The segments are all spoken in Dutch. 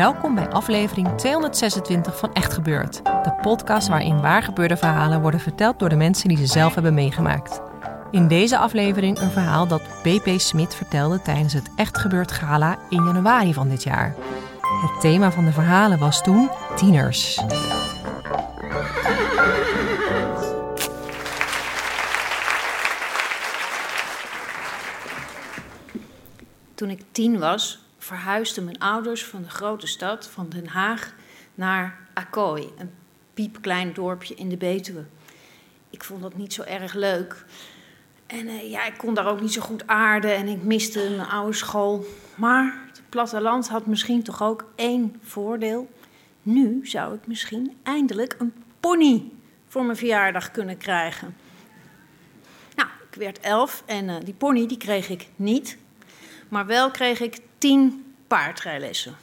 Welkom bij aflevering 226 van Echt Gebeurd. De podcast waarin waargebeurde verhalen worden verteld door de mensen die ze zelf hebben meegemaakt. In deze aflevering een verhaal dat BP Smit vertelde tijdens het Echt Gebeurd Gala in januari van dit jaar. Het thema van de verhalen was toen tieners. Toen ik tien was, verhuisden mijn ouders van de grote stad, van Den Haag, naar Akkooi, een piepklein dorpje in de Betuwe. Ik vond dat niet zo erg leuk. En uh, ja, ik kon daar ook niet zo goed aarden en ik miste mijn oude school. Maar het platteland had misschien toch ook één voordeel. Nu zou ik misschien eindelijk een pony voor mijn verjaardag kunnen krijgen. Nou, ik werd elf en uh, die pony die kreeg ik niet. Maar wel kreeg ik tien paardrijlessen.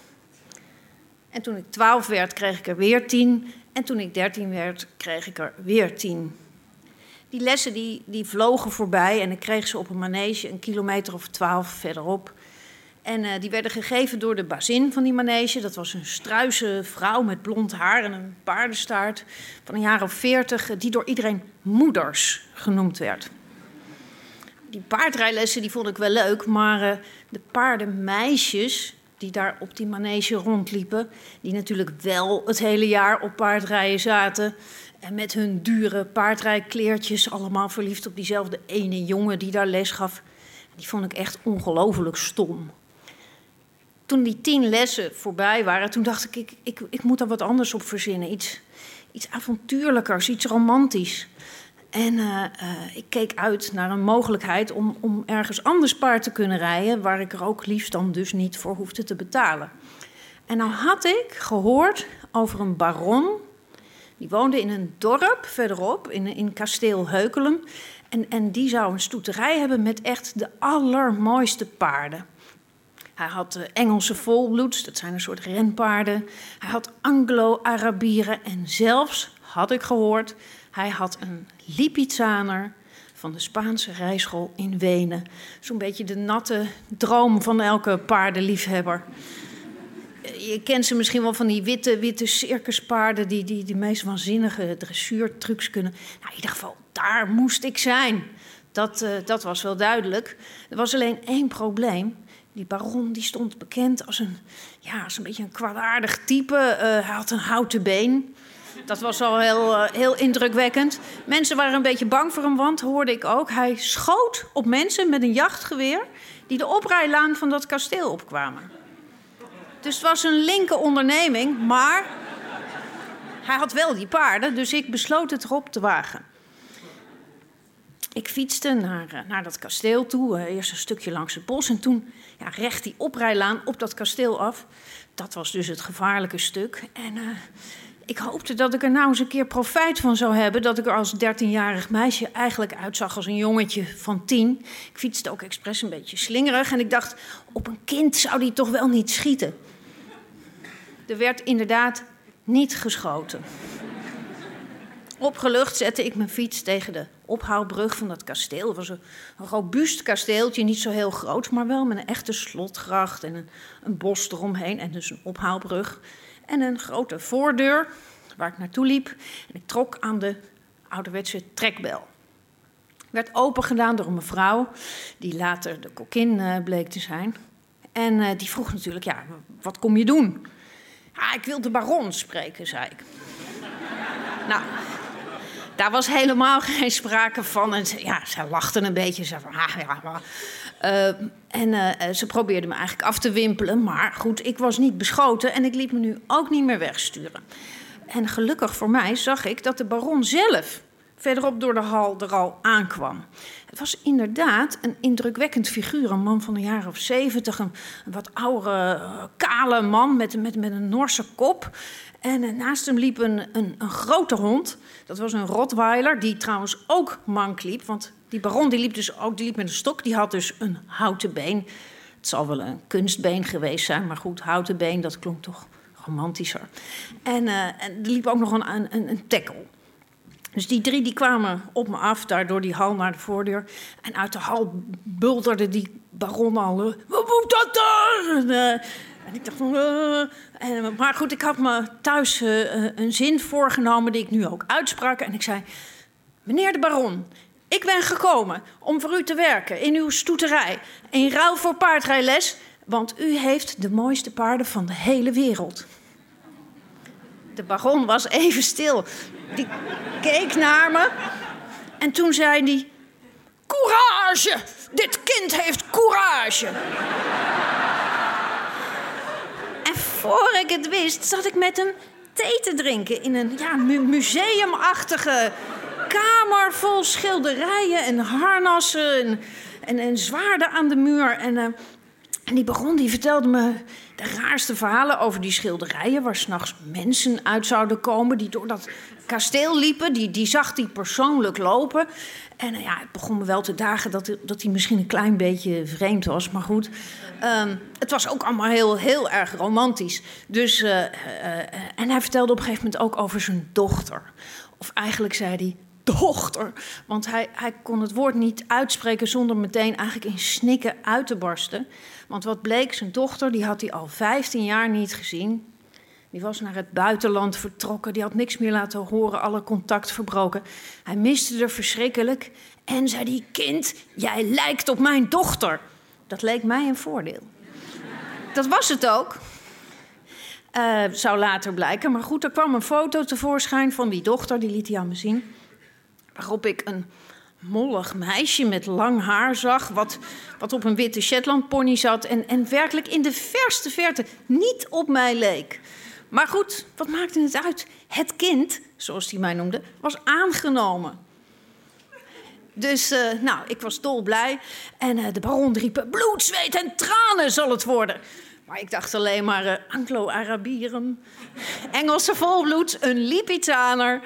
En toen ik twaalf werd, kreeg ik er weer tien. En toen ik dertien werd, kreeg ik er weer tien. Die lessen die, die vlogen voorbij en ik kreeg ze op een manege een kilometer of twaalf verderop. En uh, die werden gegeven door de bazin van die manege. Dat was een struise vrouw met blond haar en een paardenstaart van een jaar of veertig, die door iedereen moeders genoemd werd die paardrijlessen die vond ik wel leuk, maar uh, de paardenmeisjes die daar op die manege rondliepen, die natuurlijk wel het hele jaar op paardrijden zaten en met hun dure paardrijkleertjes allemaal verliefd op diezelfde ene jongen die daar les gaf, die vond ik echt ongelooflijk stom. Toen die tien lessen voorbij waren, toen dacht ik, ik, ik, moet er wat anders op verzinnen. Iets, iets avontuurlijkers, iets romantisch. En uh, uh, ik keek uit naar een mogelijkheid om, om ergens anders paard te kunnen rijden, waar ik er ook liefst dan dus niet voor hoefde te betalen. En nou had ik gehoord over een baron, die woonde in een dorp verderop, in, in kasteel Heukelum. En, en die zou een stoeterij hebben met echt de allermooiste paarden. Hij had uh, Engelse volbloeds, dat zijn een soort renpaarden. Hij had Anglo-Arabieren en zelfs, had ik gehoord, hij had een Lipizzaner van de Spaanse rijschool in Wenen. Zo'n beetje de natte droom van elke paardenliefhebber. Je kent ze misschien wel van die witte, witte circuspaarden... die, die de meest waanzinnige dressuurtrucs kunnen. Nou, in ieder geval, daar moest ik zijn. Dat, uh, dat was wel duidelijk. Er was alleen één probleem. Die baron die stond bekend als een, ja, als een beetje een kwaadaardig type. Uh, hij had een houten been... Dat was al heel, uh, heel indrukwekkend. Mensen waren een beetje bang voor hem, want hoorde ik ook. Hij schoot op mensen met een jachtgeweer die de oprijlaan van dat kasteel opkwamen. Dus het was een linker onderneming, maar hij had wel die paarden, dus ik besloot het erop te wagen. Ik fietste naar, uh, naar dat kasteel toe, uh, eerst een stukje langs het bos en toen ja, recht die oprijlaan op dat kasteel af. Dat was dus het gevaarlijke stuk. En ik hoopte dat ik er nou eens een keer profijt van zou hebben. Dat ik er als dertienjarig meisje eigenlijk uitzag als een jongetje van tien. Ik fietste ook expres een beetje slingerig. En ik dacht, op een kind zou die toch wel niet schieten. Er werd inderdaad niet geschoten. Opgelucht zette ik mijn fiets tegen de ophaalbrug van dat kasteel. Het was een, robuust kasteeltje, niet zo heel groot, maar wel met een echte slotgracht en een bos eromheen en dus een ophaalbrug en een grote voordeur waar ik naartoe liep. En ik trok aan de ouderwetse trekbel. Werd opengedaan door een mevrouw, die later de kokkin uh, bleek te zijn. En uh, die vroeg natuurlijk, ja, wat kom je doen? Ja, ik wil de baron spreken, zei ik. nou, daar was helemaal geen sprake van. En ja, ze lachten een beetje. Ze van, ah, ja, maar Uh, en uh, ze probeerde me eigenlijk af te wimpelen. Maar goed, ik was niet beschoten en ik liet me nu ook niet meer wegsturen. En gelukkig voor mij zag ik dat de baron zelf verderop door de hal er al aankwam. Het was inderdaad een indrukwekkend figuur. Een man van een jaar of zeventig. Een, wat oudere, kale man met, met, met een Norse kop. En naast hem liep een, een, een, grote hond. Dat was een Rottweiler, die trouwens ook mank liep. Want die baron die liep dus ook die liep met een stok. Die had dus een houten been. Het zal wel een kunstbeen geweest zijn, maar goed, houten been, dat klonk toch romantischer. En, uh, en er liep ook nog een, een, een tackle. Dus die drie die kwamen op me af, daar door die hal naar de voordeur. En uit de hal bulderde die baron al... Wat moet dat daar? En, uh, en ik dacht van... Uh, en, maar goed, ik had me thuis een zin voorgenomen die ik nu ook uitsprak. En ik zei... Meneer de baron, ik ben gekomen om voor u te werken in uw stoeterij. In ruil voor paardrijles, want u heeft de mooiste paarden van de hele wereld. De baron was even stil. Die keek naar me. En toen zei hij... Courage! Dit kind heeft courage! Voor ik het wist, zat ik met hem thee te drinken... in een ja, museumachtige kamer vol schilderijen en harnassen... en, en, en zwaarden aan de muur. En, uh, en die begon, die vertelde me de raarste verhalen over die schilderijen... waar s'nachts mensen uit zouden komen die door dat kasteel liepen. Die, die zag die persoonlijk lopen. En uh, ja, het begon me wel te dagen dat, dat hij misschien een klein beetje vreemd was. Maar goed, um, het was ook allemaal heel, heel erg romantisch. Dus, uh, uh, en hij vertelde op een gegeven moment ook over zijn dochter. Of eigenlijk zei hij dochter. Want hij, hij kon het woord niet uitspreken zonder meteen eigenlijk in snikken uit te barsten. Want wat bleek, zijn dochter, die had hij al 15 jaar niet gezien. Die was naar het buitenland vertrokken, die had niks meer laten horen, alle contact verbroken. Hij miste er verschrikkelijk en zei die kind, jij lijkt op mijn dochter. Dat leek mij een voordeel. Dat was het ook. Uh, zou later blijken. Maar goed, er kwam een foto tevoorschijn van die dochter, die liet hij aan me zien. Waarop ik een mollig meisje met lang haar zag, wat, wat op een witte Shetlandpony zat en, en werkelijk in de verste verte niet op mij leek. Maar goed, wat maakte het uit? Het kind, zoals hij mij noemde, was aangenomen. Dus, uh, nou, ik was dolblij. En uh, de baron riep, bloed, zweet en tranen zal het worden. Maar ik dacht alleen maar uh, Anglo-Arabieren, Engelse volbloed, een Lipitaner.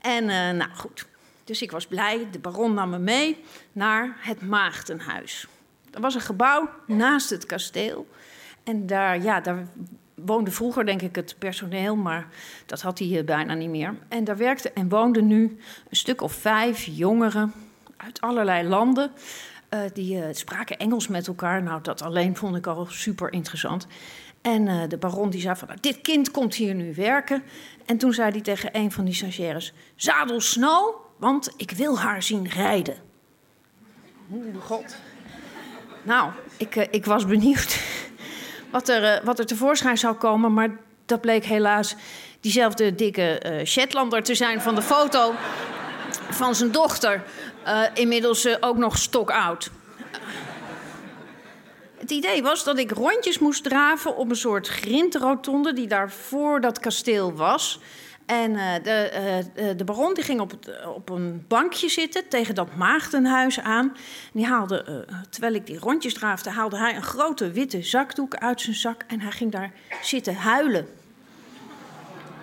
En, nou goed, dus ik was blij. De baron nam me mee naar het Maagdenhuis. Er was een gebouw naast het kasteel. En daar, ja, daar woonde vroeger, denk ik, het personeel, maar dat had hij eh, bijna niet meer. En daar werkte en woonden nu een stuk of vijf jongeren uit allerlei landen. Uh, die uh, spraken Engels met elkaar. Nou, dat alleen vond ik al super interessant. En uh, de baron die zei van, nou, dit kind komt hier nu werken. En toen zei hij tegen een van die stagiaires... zadel Snow, want ik wil haar zien rijden. God. Nou, ik, ik was benieuwd wat er, uh, wat er tevoorschijn zou komen. Maar dat bleek helaas diezelfde dikke uh, Shetlander te zijn van de foto van zijn dochter. Uh, inmiddels ook nog stokoud. Het idee was dat ik rondjes moest draven op een soort grindrotonde die daar voor dat kasteel was. En uh, de, uh, de baron die ging op, op een bankje zitten tegen dat maagdenhuis aan. Die haalde, terwijl ik die rondjes draafde, haalde hij een grote witte zakdoek uit zijn zak en hij ging daar zitten huilen.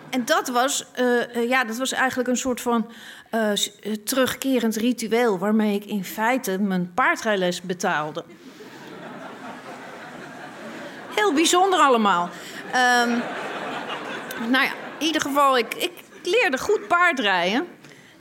En dat was, ja, dat was eigenlijk een soort van terugkerend ritueel waarmee ik in feite mijn paardrijles betaalde. Heel bijzonder allemaal. Um, nou ja, in ieder geval, ik, ik leerde goed paardrijden.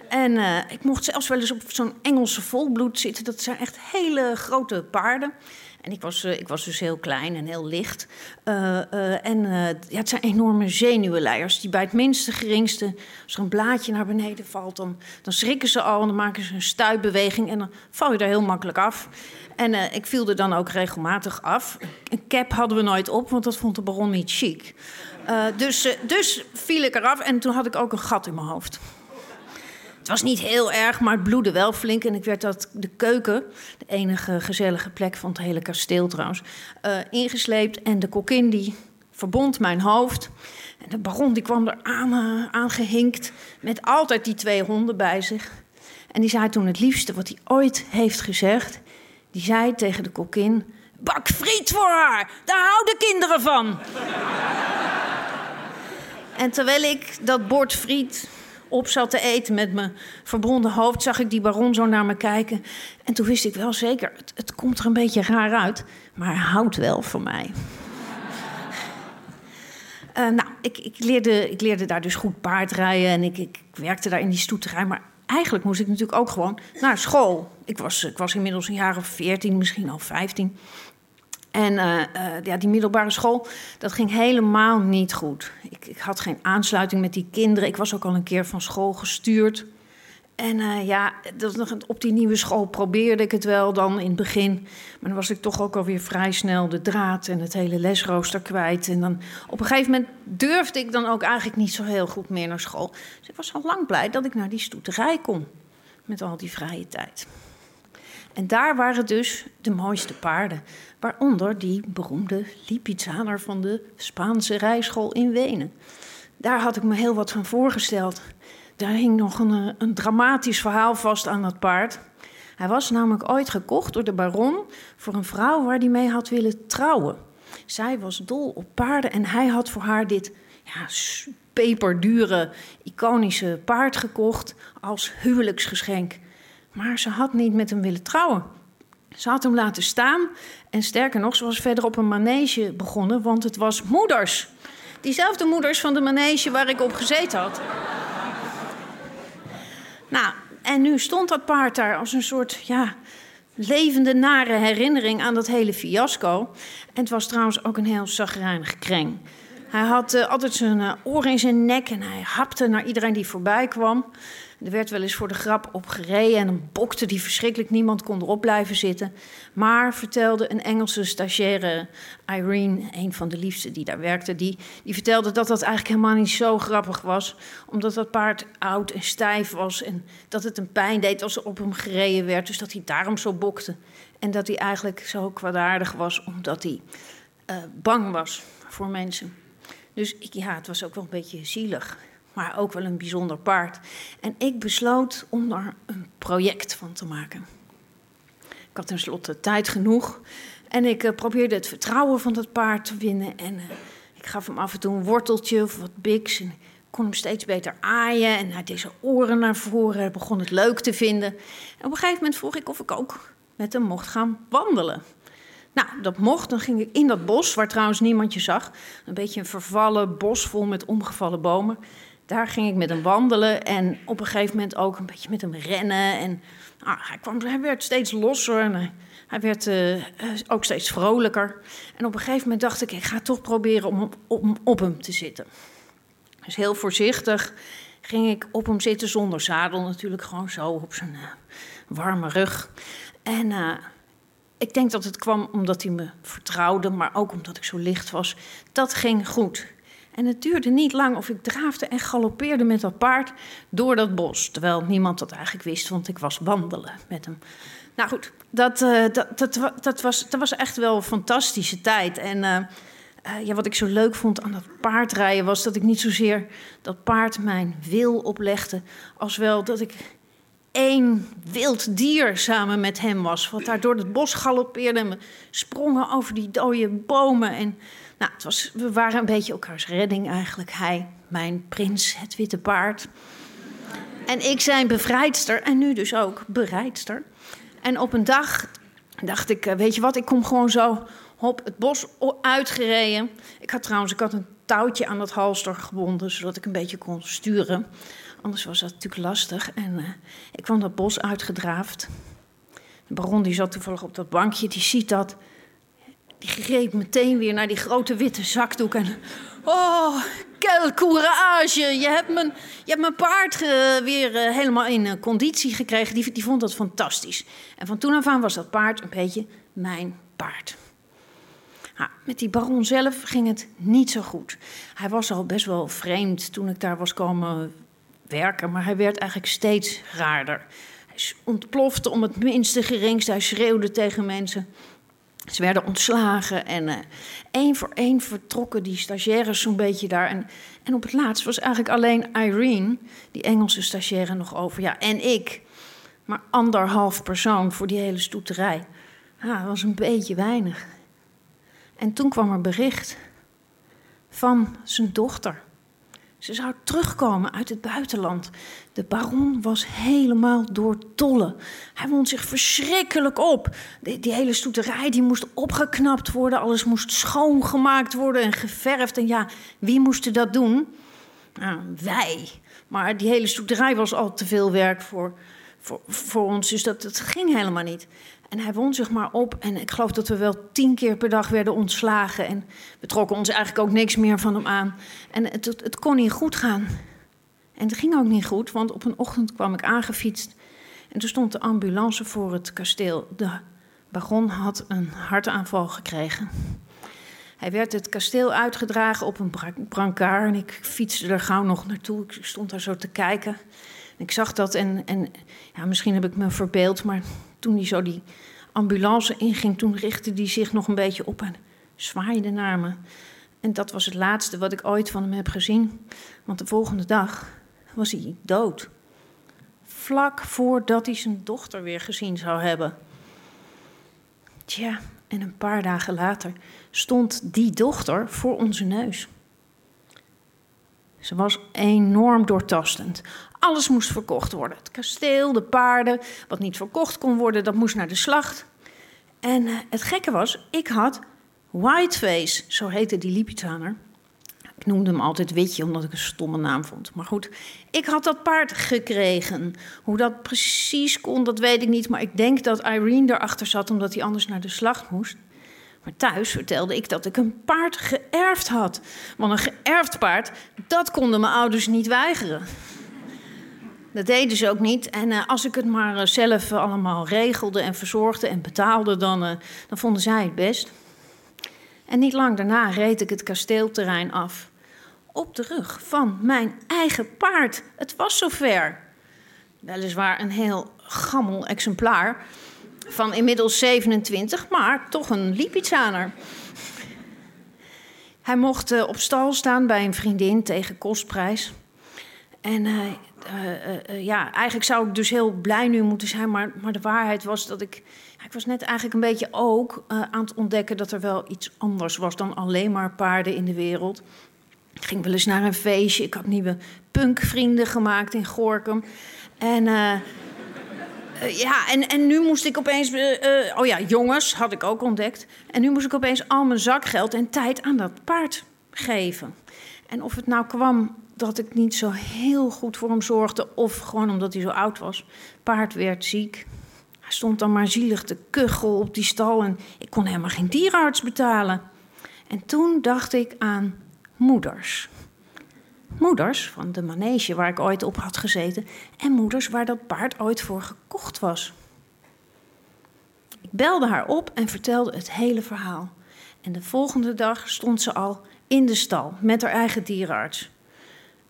En uh, ik mocht zelfs wel eens op zo'n Engelse volbloed zitten. Dat zijn echt hele grote paarden. En ik was, uh, ik was dus heel klein en heel licht. Uh, en ja, het zijn enorme zenuwenleiers die bij het minste geringste... als er een blaadje naar beneden valt, dan, schrikken ze al... en dan maken ze een stuitbeweging en dan val je er heel makkelijk af. En ik viel er dan ook regelmatig af. Een cap hadden we nooit op, want dat vond de baron niet chic. Uh, dus, uh, dus viel ik eraf en toen had ik ook een gat in mijn hoofd. het was niet heel erg, maar het bloedde wel flink. En ik werd dat de keuken, de enige gezellige plek van het hele kasteel trouwens, uh, ingesleept. En de kokkin die verbond mijn hoofd. En de baron die kwam er aan, uh, aangehinkt met altijd die twee honden bij zich. En die zei toen het liefste wat hij ooit heeft gezegd. Die zei tegen de kokkin... Bak friet voor haar, daar houden kinderen van. En terwijl ik dat bord friet op zat te eten met mijn verbonden hoofd, zag ik die baron zo naar me kijken. En toen wist ik wel zeker, het, het komt er een beetje raar uit, maar hij houdt wel van mij. Uh, nou, ik, ik, leerde, ik leerde daar dus goed paardrijden en ik, ik werkte daar in die stoeterij. Maar eigenlijk moest ik natuurlijk ook gewoon naar school. Ik was, ik was inmiddels een jaar of veertien, misschien al vijftien. En uh, uh, ja, die middelbare school, dat ging helemaal niet goed. Ik, ik, had geen aansluiting met die kinderen. Ik was ook al een keer van school gestuurd. En uh, ja, op die nieuwe school probeerde ik het wel dan in het begin. Maar dan was ik toch ook alweer vrij snel de draad en het hele lesrooster kwijt. En dan op een gegeven moment durfde ik dan ook eigenlijk niet zo heel goed meer naar school. Dus ik was al lang blij dat ik naar die stoeterij kon. Met al die vrije tijd. En daar waren dus de mooiste paarden. Waaronder die beroemde Lipizzaner van de Spaanse rijschool in Wenen. Daar had ik me heel wat van voorgesteld. Daar hing nog een, eh, een dramatisch verhaal vast aan dat paard. Hij was namelijk ooit gekocht door de baron voor een vrouw waar hij mee had willen trouwen. Zij was dol op paarden en hij had voor haar dit ja, peperdure, iconische paard gekocht als huwelijksgeschenk. Maar ze had niet met hem willen trouwen. Ze had hem laten staan en sterker nog, ze was verder op een manege begonnen, want het was moeders. Diezelfde moeders van de manege waar ik op gezeten had. nou, en nu stond dat paard daar als een soort, ja, levende nare herinnering aan dat hele fiasco. En het was trouwens ook een heel zagrijnig kreng. Hij had uh, altijd zijn uh, in zijn nek en hij hapte naar iedereen die voorbij kwam. Er werd wel eens voor de grap op gereden en dan bokte die verschrikkelijk. Niemand kon erop blijven zitten. Maar vertelde een Engelse stagiaire, Irene, een van de liefste die daar werkte, die, die vertelde dat dat eigenlijk helemaal niet zo grappig was. Omdat dat paard oud en stijf was en dat het een pijn deed als er op hem gereden werd. Dus dat hij daarom zo bokte. En dat hij eigenlijk zo kwaadaardig was omdat hij uh, bang was voor mensen. Dus ja, het was ook wel een beetje zielig maar ook wel een bijzonder paard. En ik besloot om daar een project van te maken. Ik had tenslotte tijd genoeg en ik uh, probeerde het vertrouwen van dat paard te winnen. En uh, ik gaf hem af en toe een worteltje of wat biks. En kon hem steeds beter aaien. En hij deed zijn oren naar voren. Begon het leuk te vinden. En op een gegeven moment vroeg ik of ik ook met hem mocht gaan wandelen. Nou, dat mocht. Dan ging ik in dat bos, waar trouwens niemand je zag. Een beetje een vervallen bos vol met omgevallen bomen daar ging ik met hem wandelen en op een gegeven moment ook een beetje met hem rennen. En nou, hij, kwam, hij werd steeds losser en hij werd uh, ook steeds vrolijker. En op een gegeven moment dacht ik, ik ga toch proberen om op, hem te zitten. Dus heel voorzichtig ging ik op hem zitten zonder zadel natuurlijk, gewoon zo op zijn uh, warme rug. En ik denk dat het kwam omdat hij me vertrouwde, maar ook omdat ik zo licht was. Dat ging goed. En het duurde niet lang of ik draafde en galoppeerde met dat paard door dat bos. Terwijl niemand dat eigenlijk wist, want ik was wandelen met hem. Nou goed, dat, uh, dat, dat, was, dat was echt wel een fantastische tijd. En uh, uh, ja, wat ik zo leuk vond aan dat paardrijden was dat ik niet zozeer dat paard mijn wil oplegde, als wel dat ik één wild dier samen met hem was. Wat daar door het bos galoppeerde en we sprongen over die dode bomen. En nou, het was, we waren een beetje elkaars redding eigenlijk. Hij, mijn prins, het witte paard. En ik zijn bevrijdster en nu dus ook bereidster. En op een dag dacht ik, eh, weet je wat, ik kom gewoon zo hop het bos uitgereden. Ik had trouwens ik had een touwtje aan dat halster gebonden, zodat ik een beetje kon sturen. Anders was dat natuurlijk lastig. En uh, ik kwam dat bos uitgedraafd. De baron die zat toevallig op dat bankje, die ziet dat. Die greep meteen weer naar die grote witte zakdoek en... Oh, quel courage! Je hebt mijn, je hebt mijn paard uh, weer uh, helemaal in conditie gekregen. Die, die vond dat fantastisch. En van toen af aan was dat paard een beetje mijn paard. Nou, met die baron zelf ging het niet zo goed. Hij was al best wel vreemd toen ik daar was komen werken, maar hij werd eigenlijk steeds raarder. Hij ontplofte om het minste geringste, hij schreeuwde tegen mensen. Ze werden ontslagen en uh, één voor één vertrokken die stagiaires zo'n beetje daar. En, en op het laatst was eigenlijk alleen Irene, die Engelse stagiaire, nog over. Ja, en ik. Maar anderhalf persoon voor die hele stoeterij. Ja, dat was een beetje weinig. En toen kwam er bericht van zijn dochter. Ze zou terugkomen uit het buitenland. De baron was helemaal doortollen. Hij wond zich verschrikkelijk op. Die, hele stoeterij die moest opgeknapt worden. Alles moest schoongemaakt worden en geverfd. En ja, wie moest dat doen? Nou, wij. Maar die hele stoeterij was al te veel werk voor, voor, voor ons. Dus dat, dat ging helemaal niet. En hij won zich maar op. En ik geloof dat we wel tien keer per dag werden ontslagen. En we trokken ons eigenlijk ook niks meer van hem aan. En het, het, kon niet goed gaan. En het ging ook niet goed, want op een ochtend kwam ik aangefietst. En toen stond de ambulance voor het kasteel. De baron had een hartaanval gekregen. Hij werd het kasteel uitgedragen op een brancard. En ik fietste er gauw nog naartoe. Ik stond daar zo te kijken. Ik zag dat en, en ja, misschien heb ik me verbeeld, maar toen hij zo die ambulance inging, toen richtte hij zich nog een beetje op en zwaaide naar me. En dat was het laatste wat ik ooit van hem heb gezien. Want de volgende dag was hij dood. Vlak voordat hij zijn dochter weer gezien zou hebben. Tja, en een paar dagen later stond die dochter voor onze neus. Ze was enorm doortastend. Alles moest verkocht worden. Het kasteel, de paarden. Wat niet verkocht kon worden, dat moest naar de slacht. En uh, het gekke was, ik had Whiteface, zo heette die Lipizzaner. Ik noemde hem altijd Witje, omdat ik een stomme naam vond. Maar goed, ik had dat paard gekregen. Hoe dat precies kon, dat weet ik niet. Maar ik denk dat Irene erachter zat, omdat hij anders naar de slacht moest. Maar thuis vertelde ik dat ik een paard geërfd had. Want een geërfd paard, dat konden mijn ouders niet weigeren. Dat deden ze ook niet. En uh, als ik het maar uh, zelf uh, allemaal regelde en verzorgde en betaalde, dan, dan vonden zij het best. En niet lang daarna reed ik het kasteelterrein af. Op de rug van mijn eigen paard. Het was zover. Weliswaar een heel gammel exemplaar van inmiddels 27, maar toch een Lipizzaner. Hij mocht op stal staan bij een vriendin tegen kostprijs. En uh, uh, ja, eigenlijk zou ik dus heel blij nu moeten zijn, maar, maar de waarheid was dat ik. Ik was net eigenlijk een beetje ook aan het ontdekken dat er wel iets anders was dan alleen maar paarden in de wereld. Ik ging wel eens naar een feestje. Ik had nieuwe punkvrienden gemaakt in Gorkum. En ja, en, en nu moest ik opeens. oh ja, jongens had ik ook ontdekt. En nu moest ik opeens al mijn zakgeld en tijd aan dat paard geven. En of het nou kwam dat ik niet zo heel goed voor hem zorgde. Of gewoon omdat hij zo oud was. Paard werd ziek. Hij stond dan maar zielig te kuchel op die stal. En ik kon helemaal geen dierenarts betalen. En toen dacht ik aan moeders. Moeders van de manege waar ik ooit op had gezeten. En moeders waar dat paard ooit voor gekocht was. Ik belde haar op en vertelde het hele verhaal. En de volgende dag stond ze al in de stal met haar eigen dierenarts.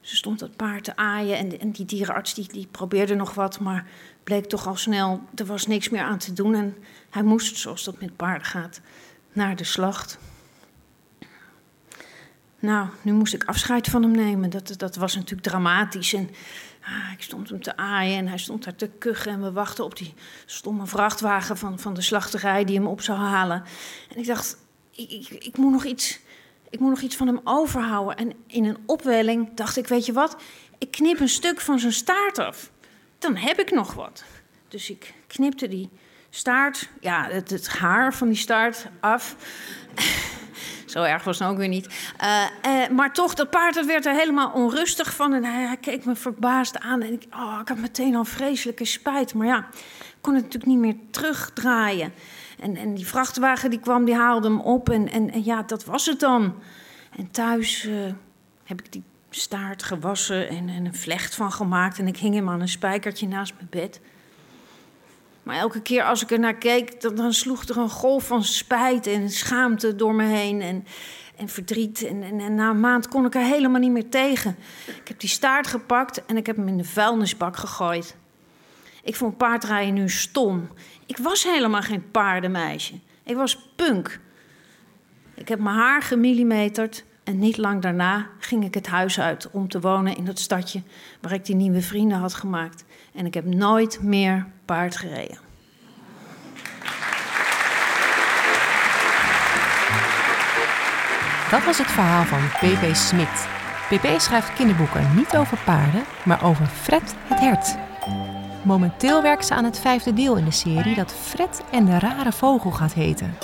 Ze stond het paard te aaien en, en die dierenarts die, die probeerde nog wat, maar bleek toch al snel, er was niks meer aan te doen. En hij moest, zoals dat met paarden gaat, naar de slacht. Nou, nu moest ik afscheid van hem nemen. Dat, dat was natuurlijk dramatisch. En ah, ik stond hem te aaien en hij stond daar te kuchen. En we wachten op die stomme vrachtwagen van, van de slachterij die hem op zou halen. En ik dacht, ik, ik, ik moet nog iets ik moet nog iets van hem overhouden. En in een opwelling dacht ik, weet je wat? Ik knip een stuk van zijn staart af. Dan heb ik nog wat. Dus ik knipte die staart, ja, het, het haar van die staart af. Zo erg was het ook weer niet. Uh, uh, maar toch, dat paard dat werd er helemaal onrustig van. En hij, keek me verbaasd aan. En ik, oh, ik had meteen al vreselijke spijt. Maar ja, kon het natuurlijk niet meer terugdraaien. En, en die vrachtwagen die kwam, die haalde hem op. En, en, ja, dat was het dan. En thuis uh, heb ik die staart gewassen en, en, een vlecht van gemaakt. En ik hing hem aan een spijkertje naast mijn bed. Maar elke keer als ik er naar keek, dan, sloeg er een golf van spijt en schaamte door me heen. En, en verdriet. En, en, en, na een maand kon ik er helemaal niet meer tegen. Ik heb die staart gepakt en ik heb hem in de vuilnisbak gegooid. Ik vond paardrijden nu stom. Ik was helemaal geen paardenmeisje. Ik was punk. Ik heb mijn haar gemillimeterd en niet lang daarna ging ik het huis uit om te wonen in dat stadje waar ik die nieuwe vrienden had gemaakt. En ik heb nooit meer paard gereden. Dat was het verhaal van P.P. Smit. P.P. schrijft kinderboeken niet over paarden, maar over Fred het hert. Momenteel werkt ze aan het vijfde deel in de serie dat Fred en de rare vogel gaat heten.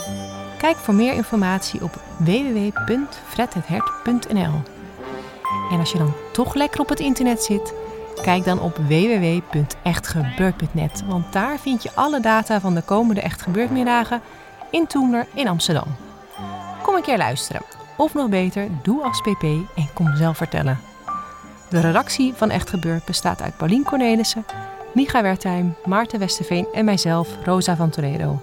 Kijk voor meer informatie op www.fredhethert.nl. En als je dan toch lekker op het internet zit, kijk dan op www.echtgebeurd.net, want daar vind je alle data van de komende Echt Gebeurd in Toemler in Amsterdam. Kom een keer luisteren. Of nog beter, doe als pp en kom zelf vertellen. De redactie van Echt Gebeurd bestaat uit Paulien Cornelissen, Micha Wertheim, Maarten Westerveen en mijzelf, Rosa van Toledo.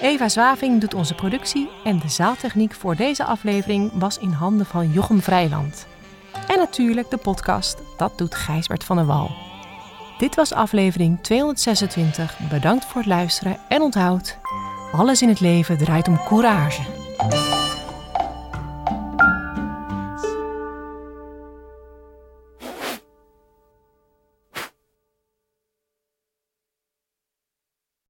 Eva Zwaving doet onze productie en de zaaltechniek voor deze aflevering was in handen van Jochem Vrijland. En natuurlijk de podcast, dat doet Gijsbert van der Wal. Dit was aflevering 226. Bedankt voor het luisteren en onthoud, alles in het leven draait om courage.